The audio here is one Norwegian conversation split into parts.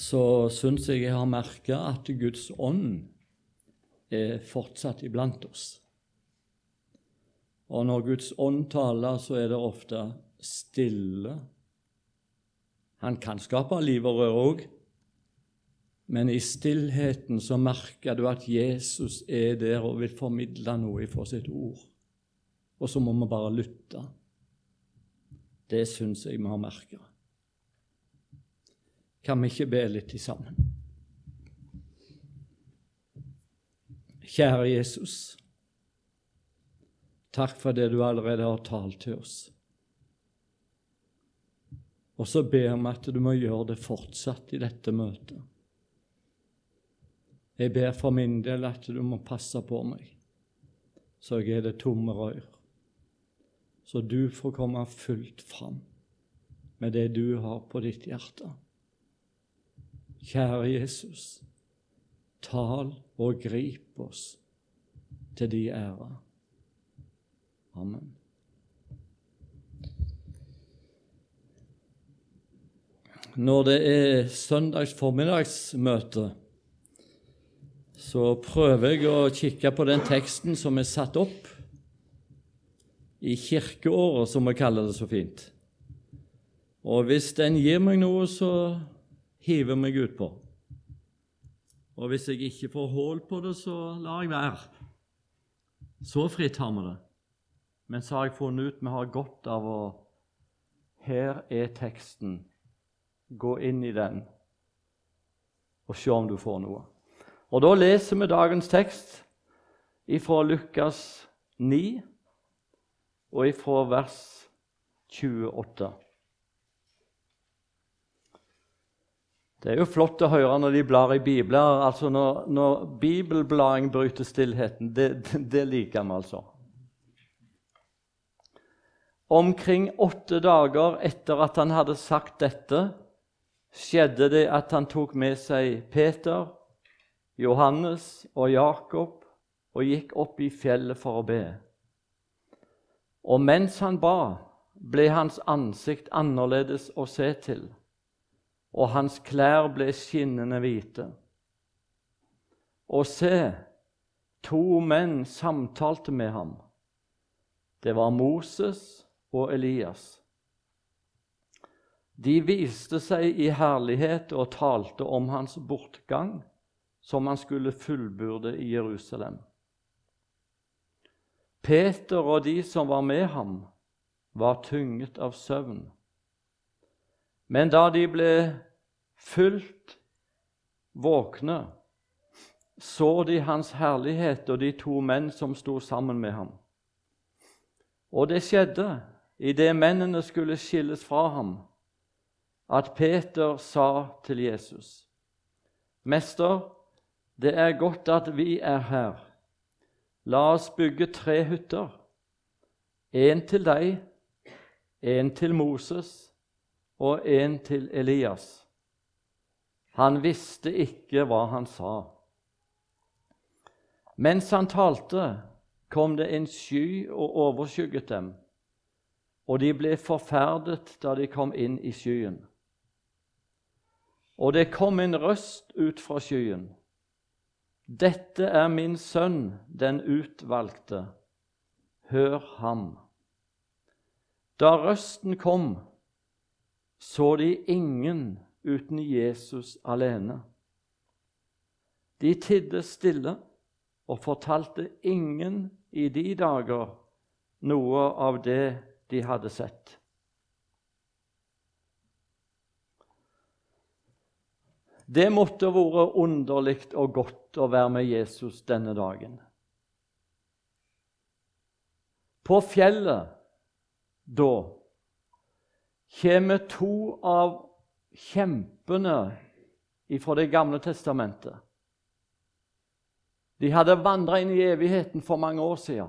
så syns jeg jeg har merka at Guds ånd er fortsatt iblant oss. Og når Guds ånd taler, så er det ofte stille. Han kan skape liv og røre òg, men i stillheten så merker du at Jesus er der og vil formidle noe fra sitt ord. Og så må vi bare lytte. Det syns jeg vi har merka. Kan vi ikke be litt sammen? Kjære Jesus. Takk for det du allerede har talt til oss. Og så ber vi at du må gjøre det fortsatt i dette møtet. Jeg ber for min del at du må passe på meg, så jeg er det tomme rør. Så du får komme fullt fram med det du har på ditt hjerte. Kjære Jesus, tal og grip oss til de ære. Amen. Når det er søndags formiddagsmøte, så prøver jeg å kikke på den teksten som er satt opp i kirkeåret, som vi kaller det så fint. Og hvis den gir meg noe, så hiver meg meg utpå. Og hvis jeg ikke får hull på det, så lar jeg være. Så fritt har vi det. Men så har jeg funnet ut vi har godt av å Her er teksten. Gå inn i den og se om du får noe. Og Da leser vi dagens tekst ifra Lukas 9 og ifra vers 28. Det er jo flott å høre når de blar i bibler. altså Når, når bibelblading bryter stillheten. Det, det, liker vi altså. Omkring åtte dager etter at han hadde sagt dette, skjedde det at han tok med seg Peter, Johannes og Jakob og gikk opp i fjellet for å be. Og mens han ba, ble hans ansikt annerledes å se til, og hans klær ble skinnende hvite. Og se, to menn samtalte med ham. Det var Moses og Elias. De viste seg i herlighet og talte om hans bortgang som han skulle fullbyrde i Jerusalem. Peter og de som var med ham, var tynget av søvn. Men da de ble fullt våkne, så de hans herlighet og de to menn som sto sammen med ham. Og det skjedde, idet mennene skulle skilles fra ham, at Peter sa til Jesus.: Mester, det er godt at vi er her. La oss bygge tre hytter. En til deg, en til Moses og en til Elias. Han visste ikke hva han sa. Mens han talte, kom det en sky og overskygget dem, og de ble forferdet da de kom inn i skyen. Og det kom en røst ut fra skyen. Dette er min sønn, den utvalgte. Hør ham. Da røsten kom, så de ingen uten Jesus alene. De tidde stille og fortalte ingen i de dager noe av det de hadde sett. Det måtte vært underlig og godt å være med Jesus denne dagen. På fjellet da kommer to av kjempene fra Det gamle testamentet. De hadde vandra inn i evigheten for mange år siden.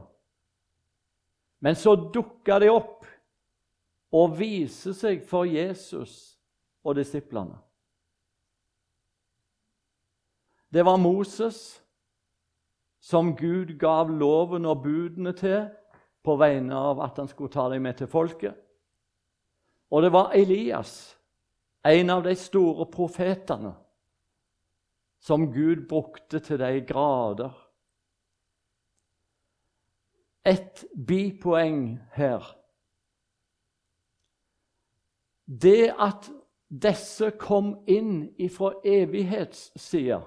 Men så dukka de opp og viser seg for Jesus og disiplene. Det var Moses som Gud gav loven og budene til på vegne av at han skulle ta dem med til folket. Og det var Elias en av de store profetene som Gud brukte til de grader. Et bipoeng her. Det at disse kom inn ifra evighetssida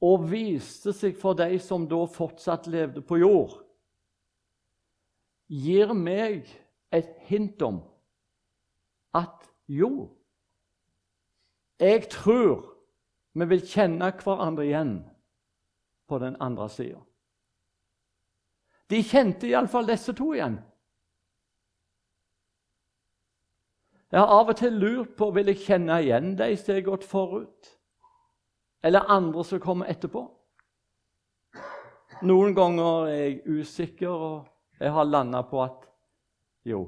og viste seg for de som da fortsatt levde på jord, gir meg et hint om at jo, jeg tror vi vil kjenne hverandre igjen på den andre sida. De kjente iallfall disse to igjen. Jeg har av og til lurt på vil jeg kjenne igjen de som er gått forut, eller andre som kommer etterpå. Noen ganger er jeg usikker, og jeg har landa på at jo,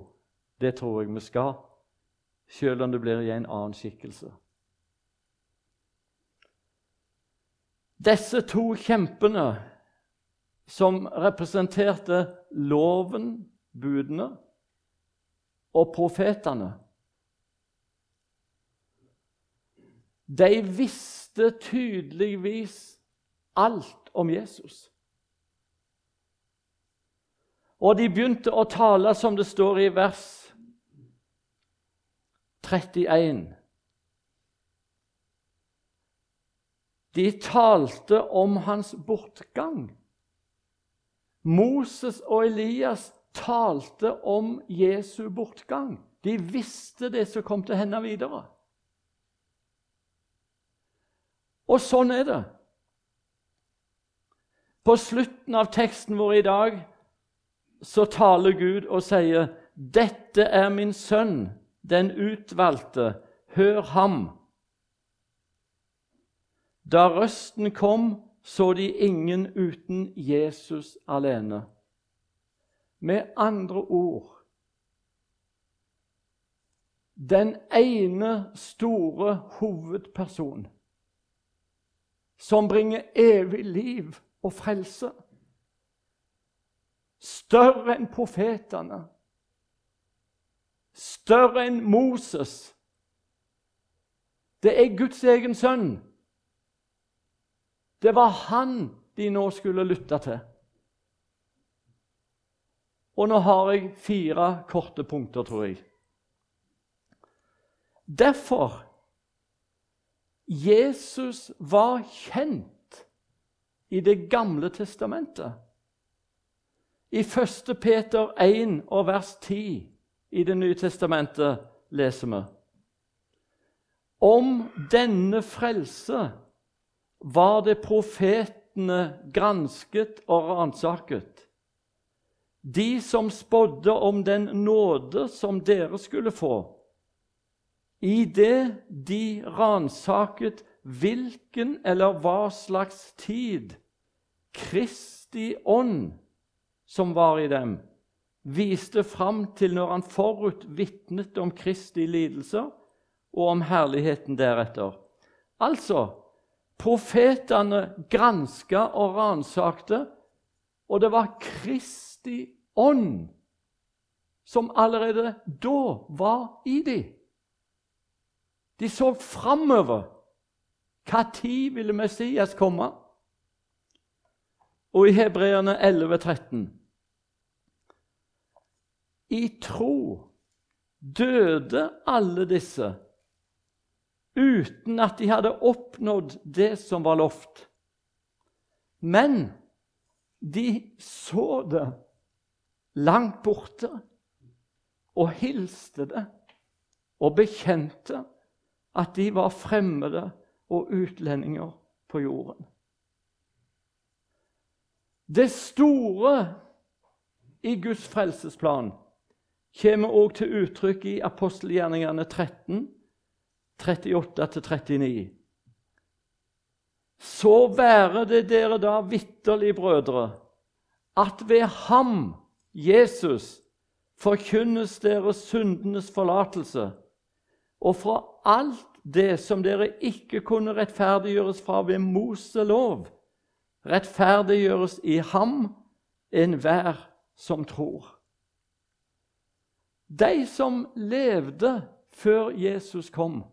det tror jeg vi skal, selv om det blir i en annen skikkelse. Disse to kjempene som representerte loven, budene, og profetene De visste tydeligvis alt om Jesus. Og de begynte å tale, som det står i vers 31. De talte om hans bortgang. Moses og Elias talte om Jesu bortgang. De visste det som kom til å hende videre. Og sånn er det. På slutten av teksten vår i dag så taler Gud og sier, 'Dette er min sønn, den utvalgte. Hør ham.' Da røsten kom, så de ingen uten Jesus alene. Med andre ord Den ene store hovedperson som bringer evig liv og frelse. Større enn profetene. Større enn Moses. Det er Guds egen sønn. Det var han de nå skulle lytte til. Og nå har jeg fire korte punkter, tror jeg. Derfor Jesus var kjent i Det gamle testamentet. I 1. Peter 1 og vers 10 i Det nye testamentet leser vi om denne frelse var det profetene gransket og ransaket. De som spådde om den nåde som dere skulle få. I det de ransaket hvilken eller hva slags tid Kristi ånd som var i dem, viste fram til når han forut vitnet om Kristi lidelser og om herligheten deretter. Altså Profetene granska og ransakte, og det var Kristi ånd som allerede da var i dem. De så framover. Tid ville Messias komme? Og i Hebreerne 11, 13 I tro døde alle disse uten at de hadde oppnådd det som var lovt. Men de så det langt borte og hilste det og bekjente at de var fremmede og utlendinger på jorden. Det store i Guds frelsesplan kommer også til uttrykk i apostelgjerningene 13, 38-39. Så være det dere da vitterlig, brødre, at ved ham, Jesus, forkynnes deres syndenes forlatelse, og fra alt det som dere ikke kunne rettferdiggjøres fra ved Moselov, rettferdiggjøres i ham enhver som tror. De som levde før Jesus kom,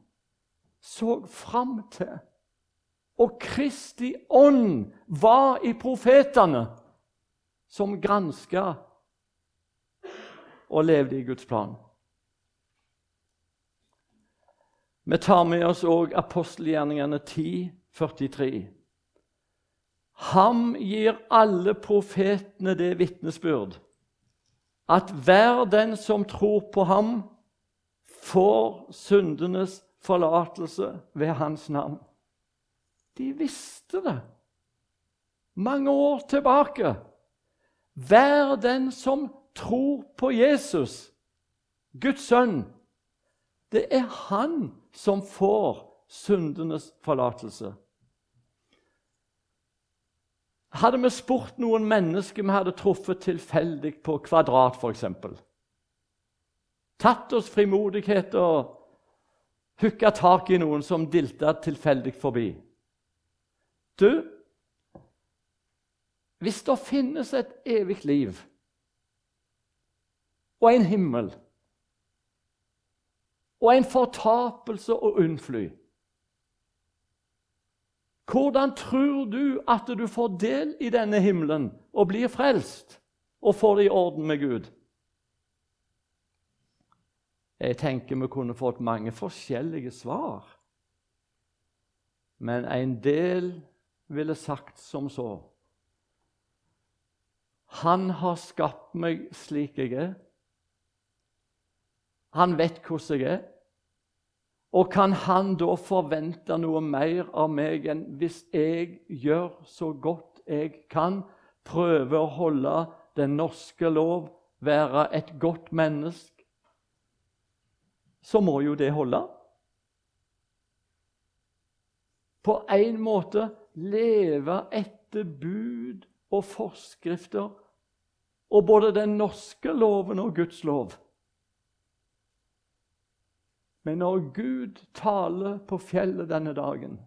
så fram til. Og Kristi ånd var i profetene, som granska og levde i Guds plan. Vi tar med oss òg apostelgjerningene 10, 43. Ham gir alle profetene det vitnesbyrd at hver den som tror på ham, får syndenes forlatelse ved hans navn. De visste det mange år tilbake. Hver den som tror på Jesus, Guds sønn, det er han som får syndenes forlatelse. Hadde vi spurt noen mennesker vi hadde truffet tilfeldig på Kvadrat, f.eks. Tatt oss frimodighet og hooka tak i noen som dilta tilfeldig forbi. Du, hvis det finnes et evig liv og en himmel og en fortapelse og unnfly hvordan tror du at du får del i denne himmelen og blir frelst og får det i orden med Gud? Jeg tenker vi kunne fått mange forskjellige svar. Men en del ville sagt som så Han har skapt meg slik jeg er. Han vet hvordan jeg er. Og kan han da forvente noe mer av meg enn hvis jeg gjør så godt jeg kan, prøver å holde den norske lov, være et godt menneske, så må jo det holde. På en måte leve etter bud og forskrifter og både den norske loven og Guds lov. Men når Gud taler på fjellet denne dagen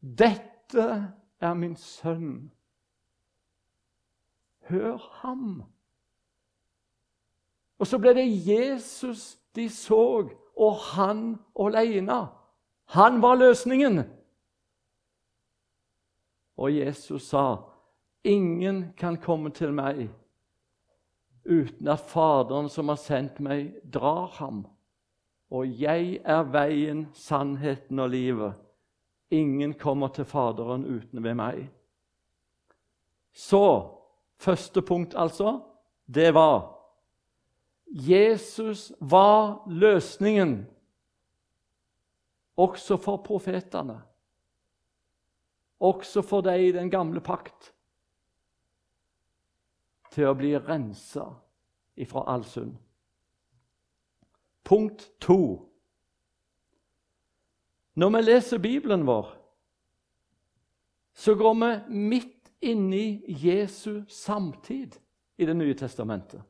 Dette er min sønn. Hør ham. Og så ble det Jesus de så, og han alene. Han var løsningen. Og Jesus sa, 'Ingen kan komme til meg' uten at Faderen som har sendt meg, drar ham. Og jeg er veien, sannheten og livet. Ingen kommer til Faderen uten ved meg. Så Første punkt, altså, det var Jesus var løsningen også for profetene. Også for deg i den gamle pakt til å bli rensa ifra all synd. Punkt to. Når vi leser Bibelen vår, så går vi midt inni Jesu samtid i Det nye testamentet.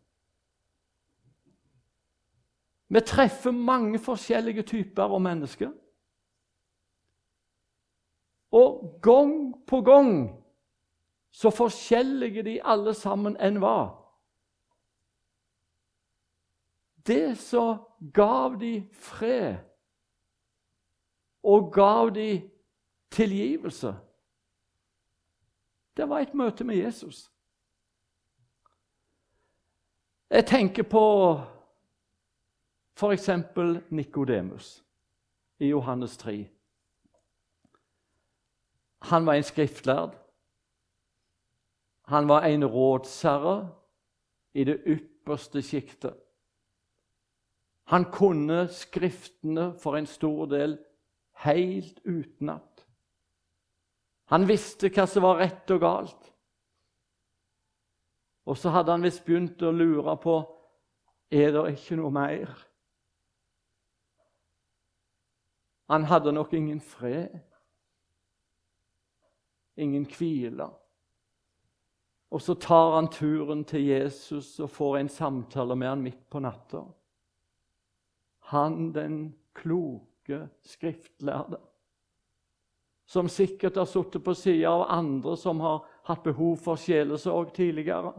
Vi treffer mange forskjellige typer av mennesker. Og gang på gang så forskjellige de alle sammen enn var. Det som gav de fred og gav de tilgivelse, det var et møte med Jesus. Jeg tenker på f.eks. Nikodemus i Johannes 3. Han var en skriftlærd. Han var en rådsherre i det ypperste sjiktet. Han kunne Skriftene for en stor del helt utenat. Han visste hva som var rett og galt. Og så hadde han visst begynt å lure på er det ikke noe mer. Han hadde nok ingen fred, ingen hvile. Og så tar han turen til Jesus og får en samtale med han midt på natta. Han den kloke skriftlærde, som sikkert har sittet på sida av andre som har hatt behov for sjelesorg tidligere,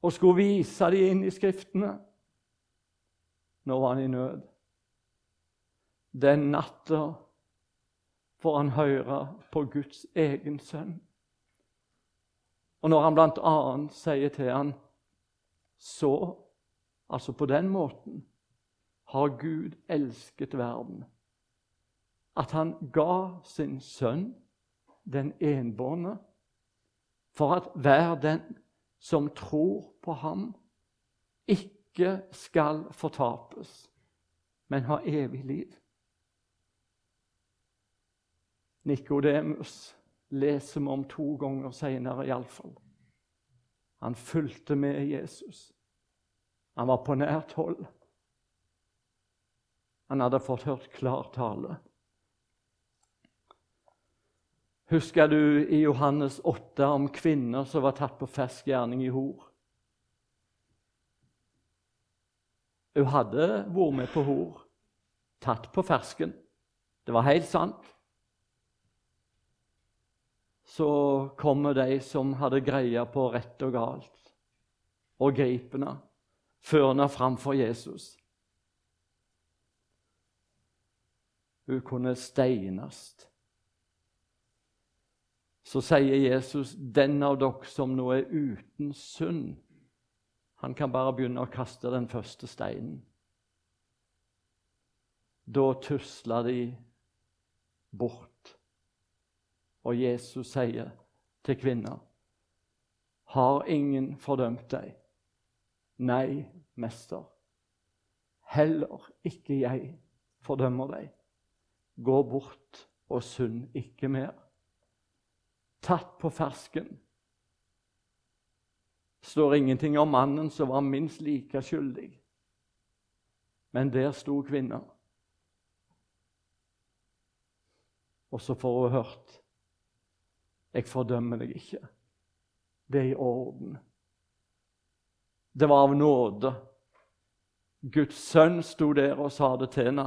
og skulle vise dem inn i Skriftene. Nå var han i nød. Den natta får han høre på Guds egen sønn. Og når han bl.a. sier til han, så, altså på den måten, har Gud elsket verden, at han ga sin sønn, den enbårne, for at hver den som tror på ham, ikke skal fortapes, men ha evig liv. Nikodemus leser vi om to ganger seinere iallfall. Han fulgte med Jesus. Han var på nært hold. Han hadde fått hørt klar tale. Husker du i Johannes 8 om kvinner som var tatt på fersk gjerning i hor? Hun hadde vært med på hor, tatt på fersken. Det var helt sant. Så kommer de som hadde greia på rett og galt, og griper henne, fører henne framfor Jesus. Hun kunne steines. Så sier Jesus, 'Den av dere som nå er uten synd' Han kan bare begynne å kaste den første steinen. Da tusler de bort, og Jesus sier til kvinna, 'Har ingen fordømt deg?' 'Nei, mester. Heller ikke jeg fordømmer deg.' 'Gå bort og synd ikke mer.' Tatt på fersken står ingenting om mannen som var minst like skyldig. Men der sto kvinna. Og så får hun hørt Jeg fordømmer deg ikke. Det er i orden. Det var av nåde. Guds sønn sto der og sa det til henne.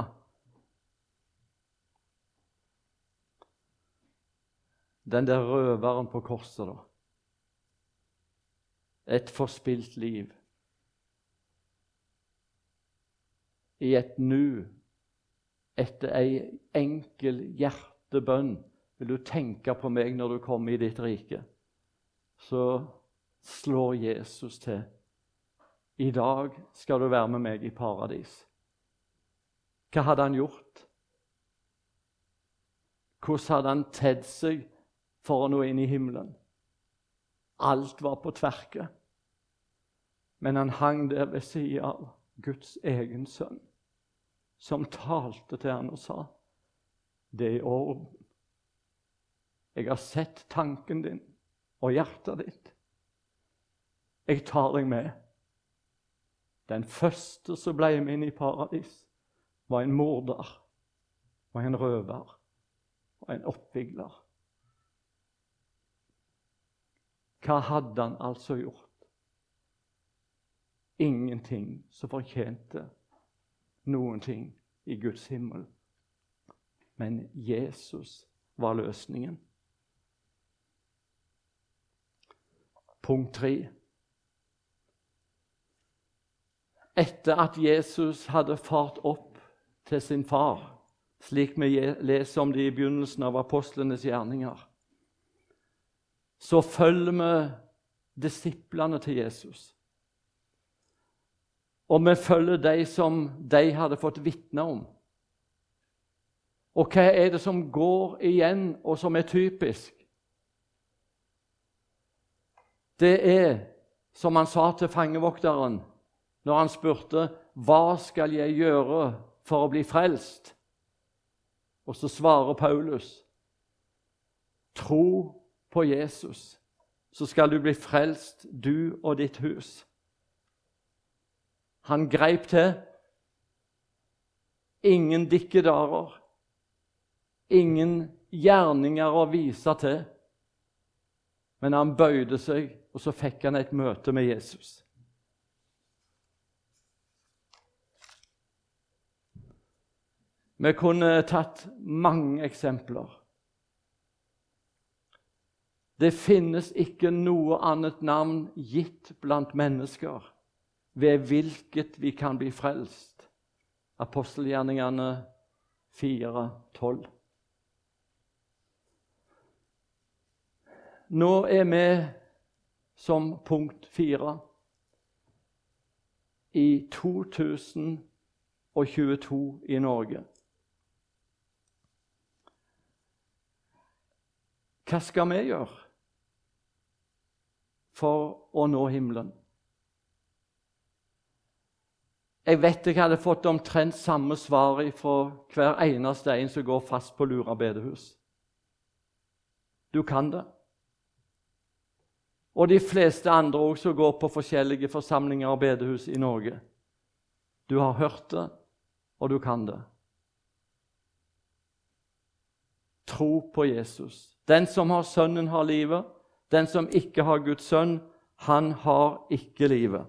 Den der røveren på korset, da et forspilt liv. I et nu, etter ei enkel hjertebønn, vil du tenke på meg når du kommer i ditt rike. Så slår Jesus til. I dag skal du være med meg i paradis. Hva hadde han gjort? Hvordan hadde han tedd seg for å nå inn i himmelen? Alt var på tverke. Men han hang der ved sida av Guds egen sønn, som talte til han og sa, 'Det er i orden. Jeg har sett tanken din og hjertet ditt. Jeg tar deg med.' Den første som ble med inn i paradis, var en morder og en røver og en oppvigler. Hva hadde han altså gjort? Ingenting som fortjente noen ting i Guds himmel. Men Jesus var løsningen. Punkt tre. Etter at Jesus hadde fart opp til sin far, slik vi leser om det i begynnelsen av apostlenes gjerninger, så følger vi disiplene til Jesus. Og vi følger de som de hadde fått vitne om. Og hva er det som går igjen, og som er typisk? Det er, som han sa til fangevokteren når han spurte, 'Hva skal jeg gjøre for å bli frelst?' Og så svarer Paulus, 'Tro på Jesus, så skal du bli frelst, du og ditt hus. Han greip til. Ingen dikkedarer, ingen gjerninger å vise til. Men han bøyde seg, og så fikk han et møte med Jesus. Vi kunne tatt mange eksempler. Det finnes ikke noe annet navn gitt blant mennesker ved hvilket vi kan bli frelst, apostelgjerningene 4.12. Nå er vi som punkt fire i 2022 i Norge. Hva skal vi gjøre for å nå himmelen? Jeg vet jeg hadde fått omtrent samme svar fra hver eneste en som går fast på Lura bedehus. Du kan det. Og de fleste andre òg som går på forskjellige forsamlinger og bedehus i Norge. Du har hørt det, og du kan det. Tro på Jesus. Den som har Sønnen, har livet. Den som ikke har Guds sønn, han har ikke livet.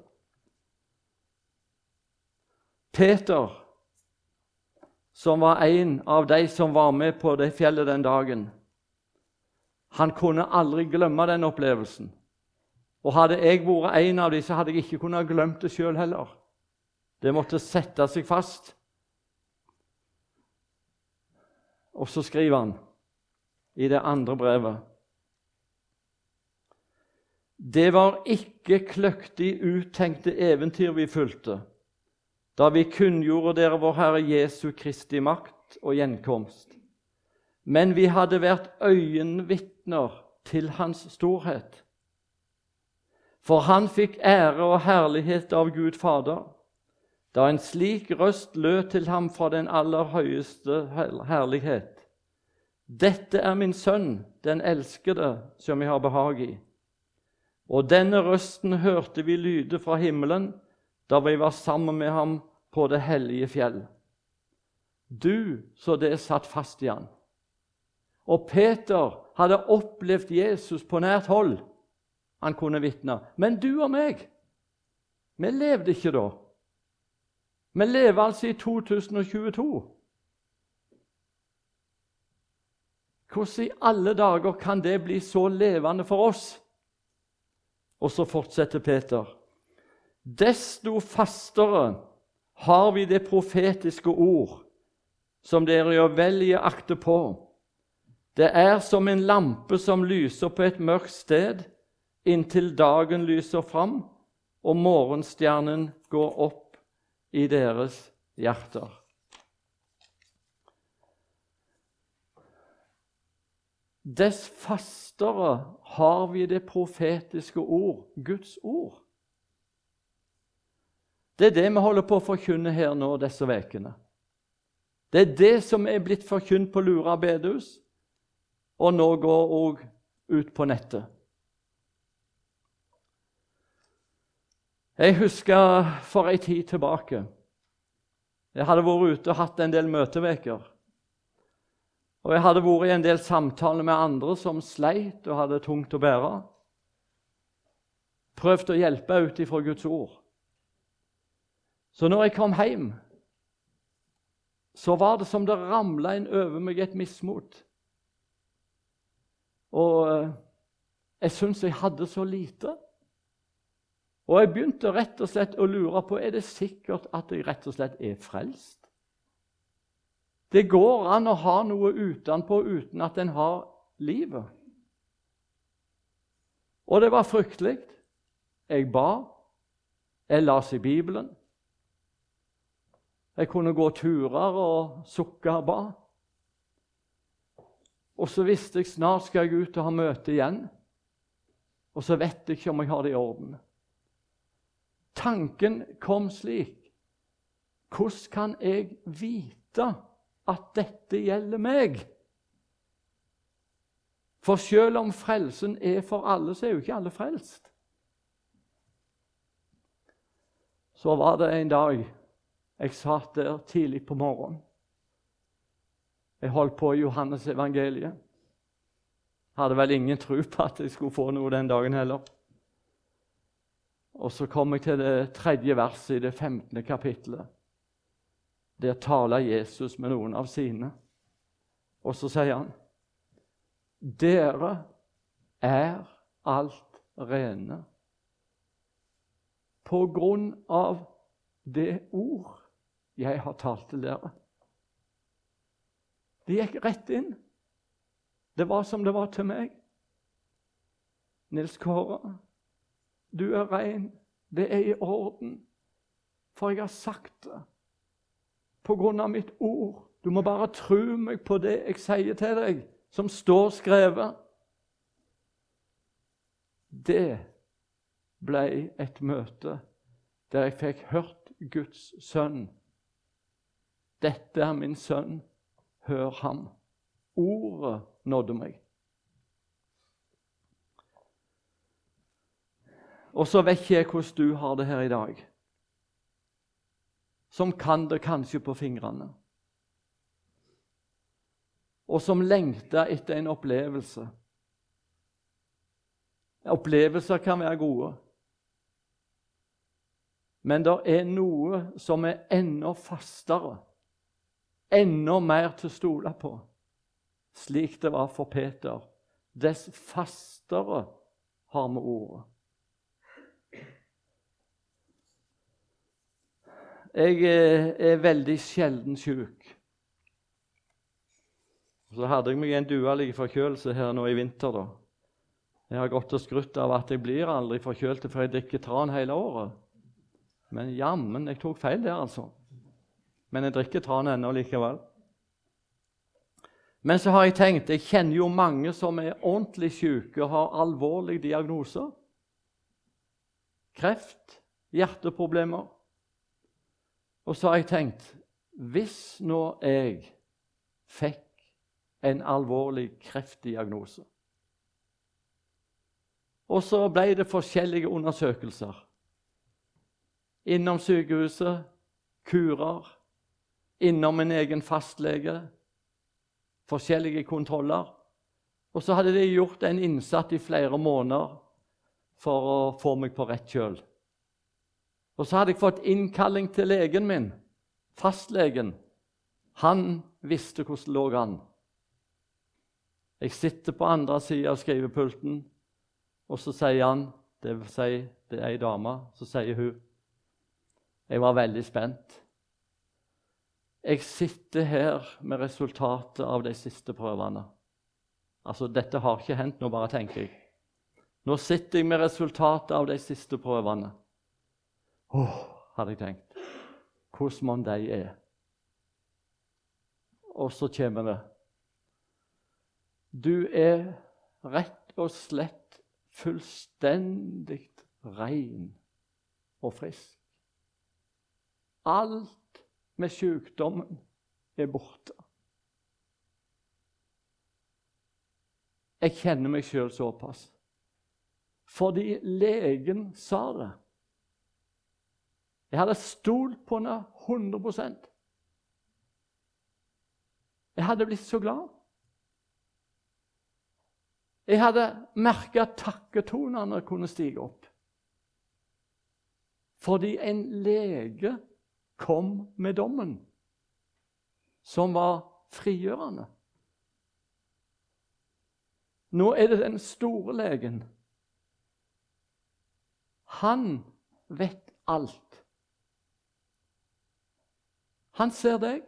Peter, som var en av de som var med på det fjellet den dagen, han kunne aldri glemme den opplevelsen. Og hadde jeg vært en av dem, så hadde jeg ikke kunnet glemt det sjøl heller. Det måtte sette seg fast. Og så skriver han i det andre brevet. Det var ikke kløktig uttenkte eventyr vi fulgte da vi kunngjorde dere vår Herre Jesu Kristi makt og gjenkomst. Men vi hadde vært øyenvitner til Hans storhet. For han fikk ære og herlighet av Gud Fader, da en slik røst lød til ham fra den aller høyeste herlighet. Dette er min sønn, den elskede, som jeg har behag i. Og denne røsten hørte vi lyde fra himmelen da vi var sammen med ham på det hellige fjell. Du så det satt fast i han. Og Peter hadde opplevd Jesus på nært hold. Han kunne vitne. Men du og meg, vi levde ikke da. Vi lever altså i 2022. Hvordan i alle dager kan det bli så levende for oss? Og så fortsetter Peter. Desto fastere har vi det profetiske ord, som dere gjør vel i å akte på. Det er som en lampe som lyser på et mørkt sted, inntil dagen lyser fram og morgenstjernen går opp i deres hjerter. dess fastere har vi det profetiske ord, Guds ord. Det er det vi holder på å forkynne her nå disse ukene. Det er det som er blitt forkynt på Lura bedehus, og nå går òg ut på nettet. Jeg husker for ei tid tilbake Jeg hadde vært ute og hatt en del møteveker. Og jeg hadde vært i en del samtaler med andre som sleit og hadde tungt å bære. Prøvd å hjelpe ut ifra Guds ord. Så når jeg kom hjem, så var det som det ramla inn over meg et mismot. Og eh, jeg syntes jeg hadde så lite. Og jeg begynte rett og slett å lure på er det sikkert at jeg rett og slett er frelst. Det går an å ha noe utenpå uten at en har livet. Og det var fryktelig. Jeg ba. Jeg las i Bibelen. Jeg kunne gå turer og sukke og ba. Og så visste jeg snart skal jeg ut og ha møte igjen. Og så vet jeg ikke om jeg har det i orden. Tanken kom slik Hvordan kan jeg vite at dette gjelder meg. For selv om frelsen er for alle, så er jo ikke alle frelst. Så var det en dag jeg satt der tidlig på morgenen. Jeg holdt på i Johannes evangeliet. Hadde vel ingen tro på at jeg skulle få noe den dagen heller. Og så kommer jeg til det tredje verset i det 15. kapittelet. Der taler Jesus med noen av sine, og så sier han Dere er alt rene på grunn av det ord 'Jeg har talt til dere'. Det gikk rett inn. Det var som det var til meg. Nils Kåre, du er ren. Det er i orden. For jeg har sagt det på grunn av mitt ord. Du må bare tro meg på det jeg sier til deg, som står skrevet. Det ble et møte der jeg fikk hørt Guds sønn. Dette er min sønn, hør ham. Ordet nådde meg. Og så vet ikke jeg hvordan du har det her i dag, som kan det kanskje på fingrene, og som lengter etter en opplevelse. Opplevelser kan være gode, men det er noe som er enda fastere, enda mer til å stole på, slik det var for Peter. Dess fastere har vi ordet. Jeg eh, er veldig sjelden syk. Så hadde jeg meg en dualig forkjølelse her nå i vinter. da. Jeg har gått og skrytt av at jeg blir aldri forkjølt, for jeg drikker tran hele året. Men jammen, jeg tok feil der, altså. Men jeg drikker tran ennå likevel. Men så har jeg tenkt Jeg kjenner jo mange som er ordentlig syke og har alvorlige diagnoser. Kreft, hjerteproblemer. Og så har jeg tenkt Hvis nå jeg fikk en alvorlig kreftdiagnose Og så ble det forskjellige undersøkelser. Innom sykehuset, kurer, innom en egen fastlege, forskjellige kontroller. Og så hadde de gjort en innsats i flere måneder for å få meg på rett kjøl. Og så hadde jeg fått innkalling til legen min, fastlegen. Han visste hvordan det lå an. Jeg sitter på andre sida av skrivepulten, og så sier han Det vil si, det er ei dame. Så sier hun Jeg var veldig spent. Jeg sitter her med resultatet av de siste prøvene. Altså, dette har ikke hendt nå, bare tenker jeg. Nå sitter jeg med resultatet av de siste prøvene. Åh, hadde jeg tenkt. Hvordan mon de er. Og så kommer det. Du er rett og slett fullstendig ren og frisk. Alt med sykdommen er borte. Jeg kjenner meg sjøl såpass. Fordi legen sa det. Jeg hadde stolt på henne 100% Jeg hadde blitt så glad. Jeg hadde merka takketonene kunne stige opp. Fordi en lege kom med dommen, som var frigjørende. Nå er det den store legen. Han vet alt. Han ser deg,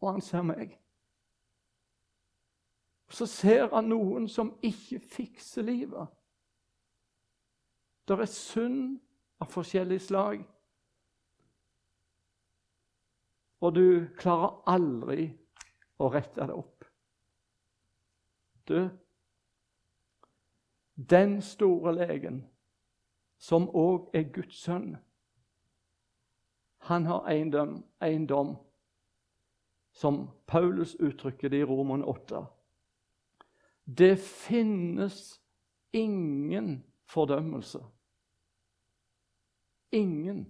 og han ser meg. Og Så ser han noen som ikke fikser livet. Det er synd av forskjellig slag. Og du klarer aldri å rette det opp. Du, den store legen, som òg er Guds sønn, han har eiendom, eiendom som Paulus uttrykker det i Roman 8. Det finnes ingen fordømmelse. Ingen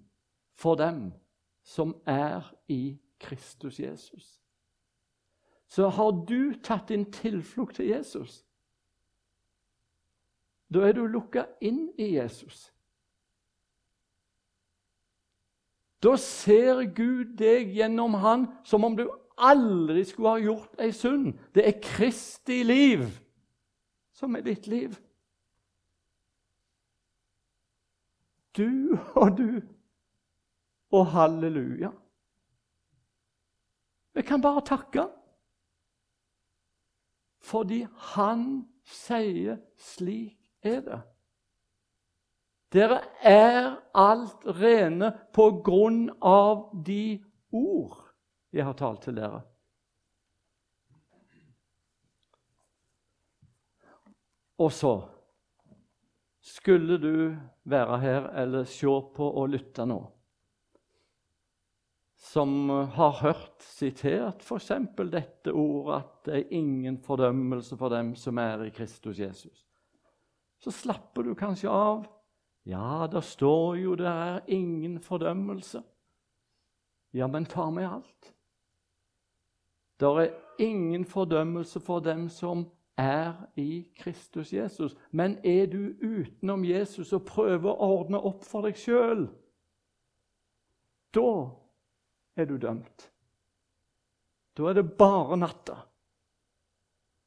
for dem som er i Kristus Jesus. Så har du tatt din tilflukt til Jesus, da er du lukka inn i Jesus. Da ser Gud deg gjennom Han som om du aldri skulle ha gjort ei synd. Det er Kristi liv som er ditt liv. Du og du og halleluja. Vi kan bare takke. Fordi han sier 'slik er det'. Dere er alt rene på grunn av de ord jeg har talt til dere. Og så skulle du være her eller se på og lytte nå, som har hørt sitert f.eks. dette ordet at det er ingen fordømmelse for dem som er i Kristus Jesus, så slapper du kanskje av. Ja, det står jo det er ingen fordømmelse. Ja, men ta med alt. Det er ingen fordømmelse for dem som er i Kristus Jesus. Men er du utenom Jesus og prøver å ordne opp for deg sjøl, da er du dømt. Da er det bare natta.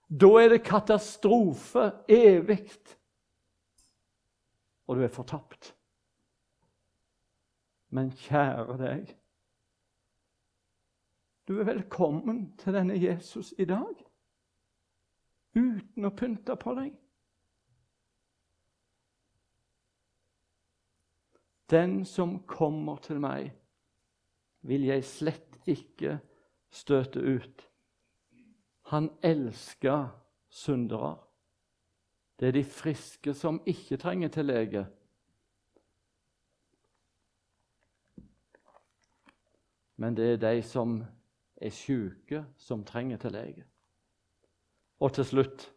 Da er det katastrofe evig. Og du er fortapt. Men kjære deg Du er velkommen til denne Jesus i dag uten å pynte på deg. Den som kommer til meg, vil jeg slett ikke støte ut. Han elsker syndere. Det er de friske som ikke trenger til lege. Men det er de som er syke, som trenger til lege. Og til slutt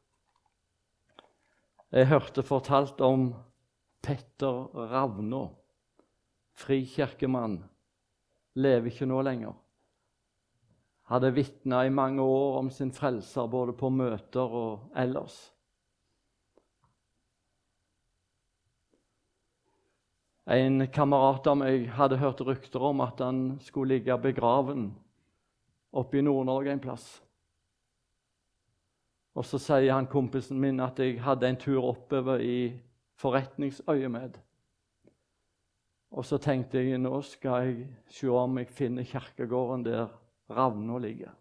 Jeg hørte fortalt om Petter Ravnå, frikirkemann. Lever ikke nå lenger. Hadde vitna i mange år om sin frelser, både på møter og ellers. En kamerat av meg hadde hørt rykter om at han skulle ligge begraven oppe i Nord-Norge en plass. Og så sier han kompisen min at jeg hadde en tur oppover i forretningsøyemed. Og så tenkte jeg nå skal jeg se om jeg finner kirkegården der Ravna ligger.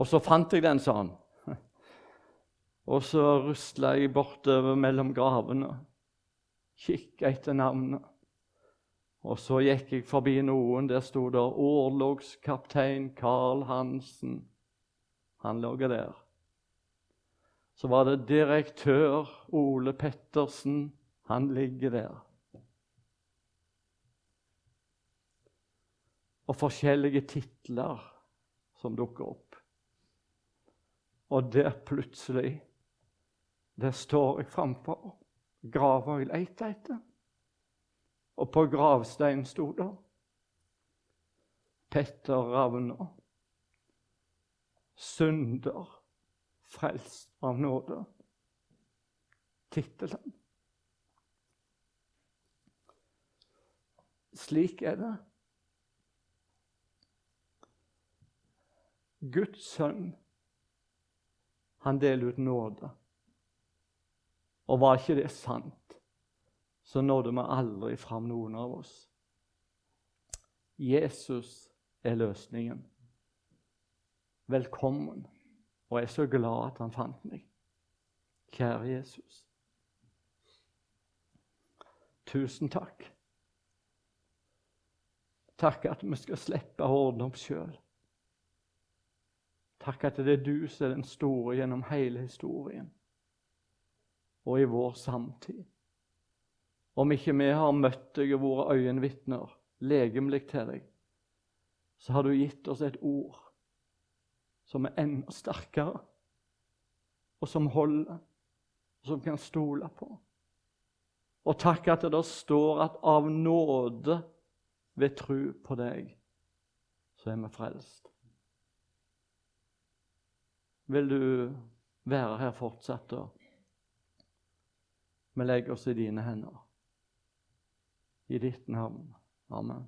Og så fant jeg den, sa han. Og så rusla jeg bortover mellom gravene, kikka etter navnet. Og så gikk jeg forbi noen. Der sto det 'Orlogskaptein Carl Hansen'. Han lå der. Så var det direktør Ole Pettersen. Han ligger der. Og forskjellige titler som dukker opp. Og der plutselig Der står jeg framfor grava jeg leita etter. Og på gravsteinen sto det Petter Ravner synder frelst av nåde. Tittelen. Slik er det. Guds sønn, han deler ut nåde. Og var ikke det sant, så nådde vi aldri fram noen av oss. Jesus er løsningen velkommen. Og jeg er så glad at han fant meg. Kjære Jesus. Tusen takk. Takk at vi skal slippe å ordne opp sjøl. Takk at det er du som er den store gjennom hele historien og i vår samtid. Om ikke vi har møtt deg og vært øyenvitner legemlig til deg, så har du gitt oss et ord som er enda sterkere, og som holder, og som kan stole på. Og takk at det står at av nåde ved tru på deg, så er vi frelst. Vil du være her fortsatt, da? Vi legger oss i dine hender. I ditt navn. Amen.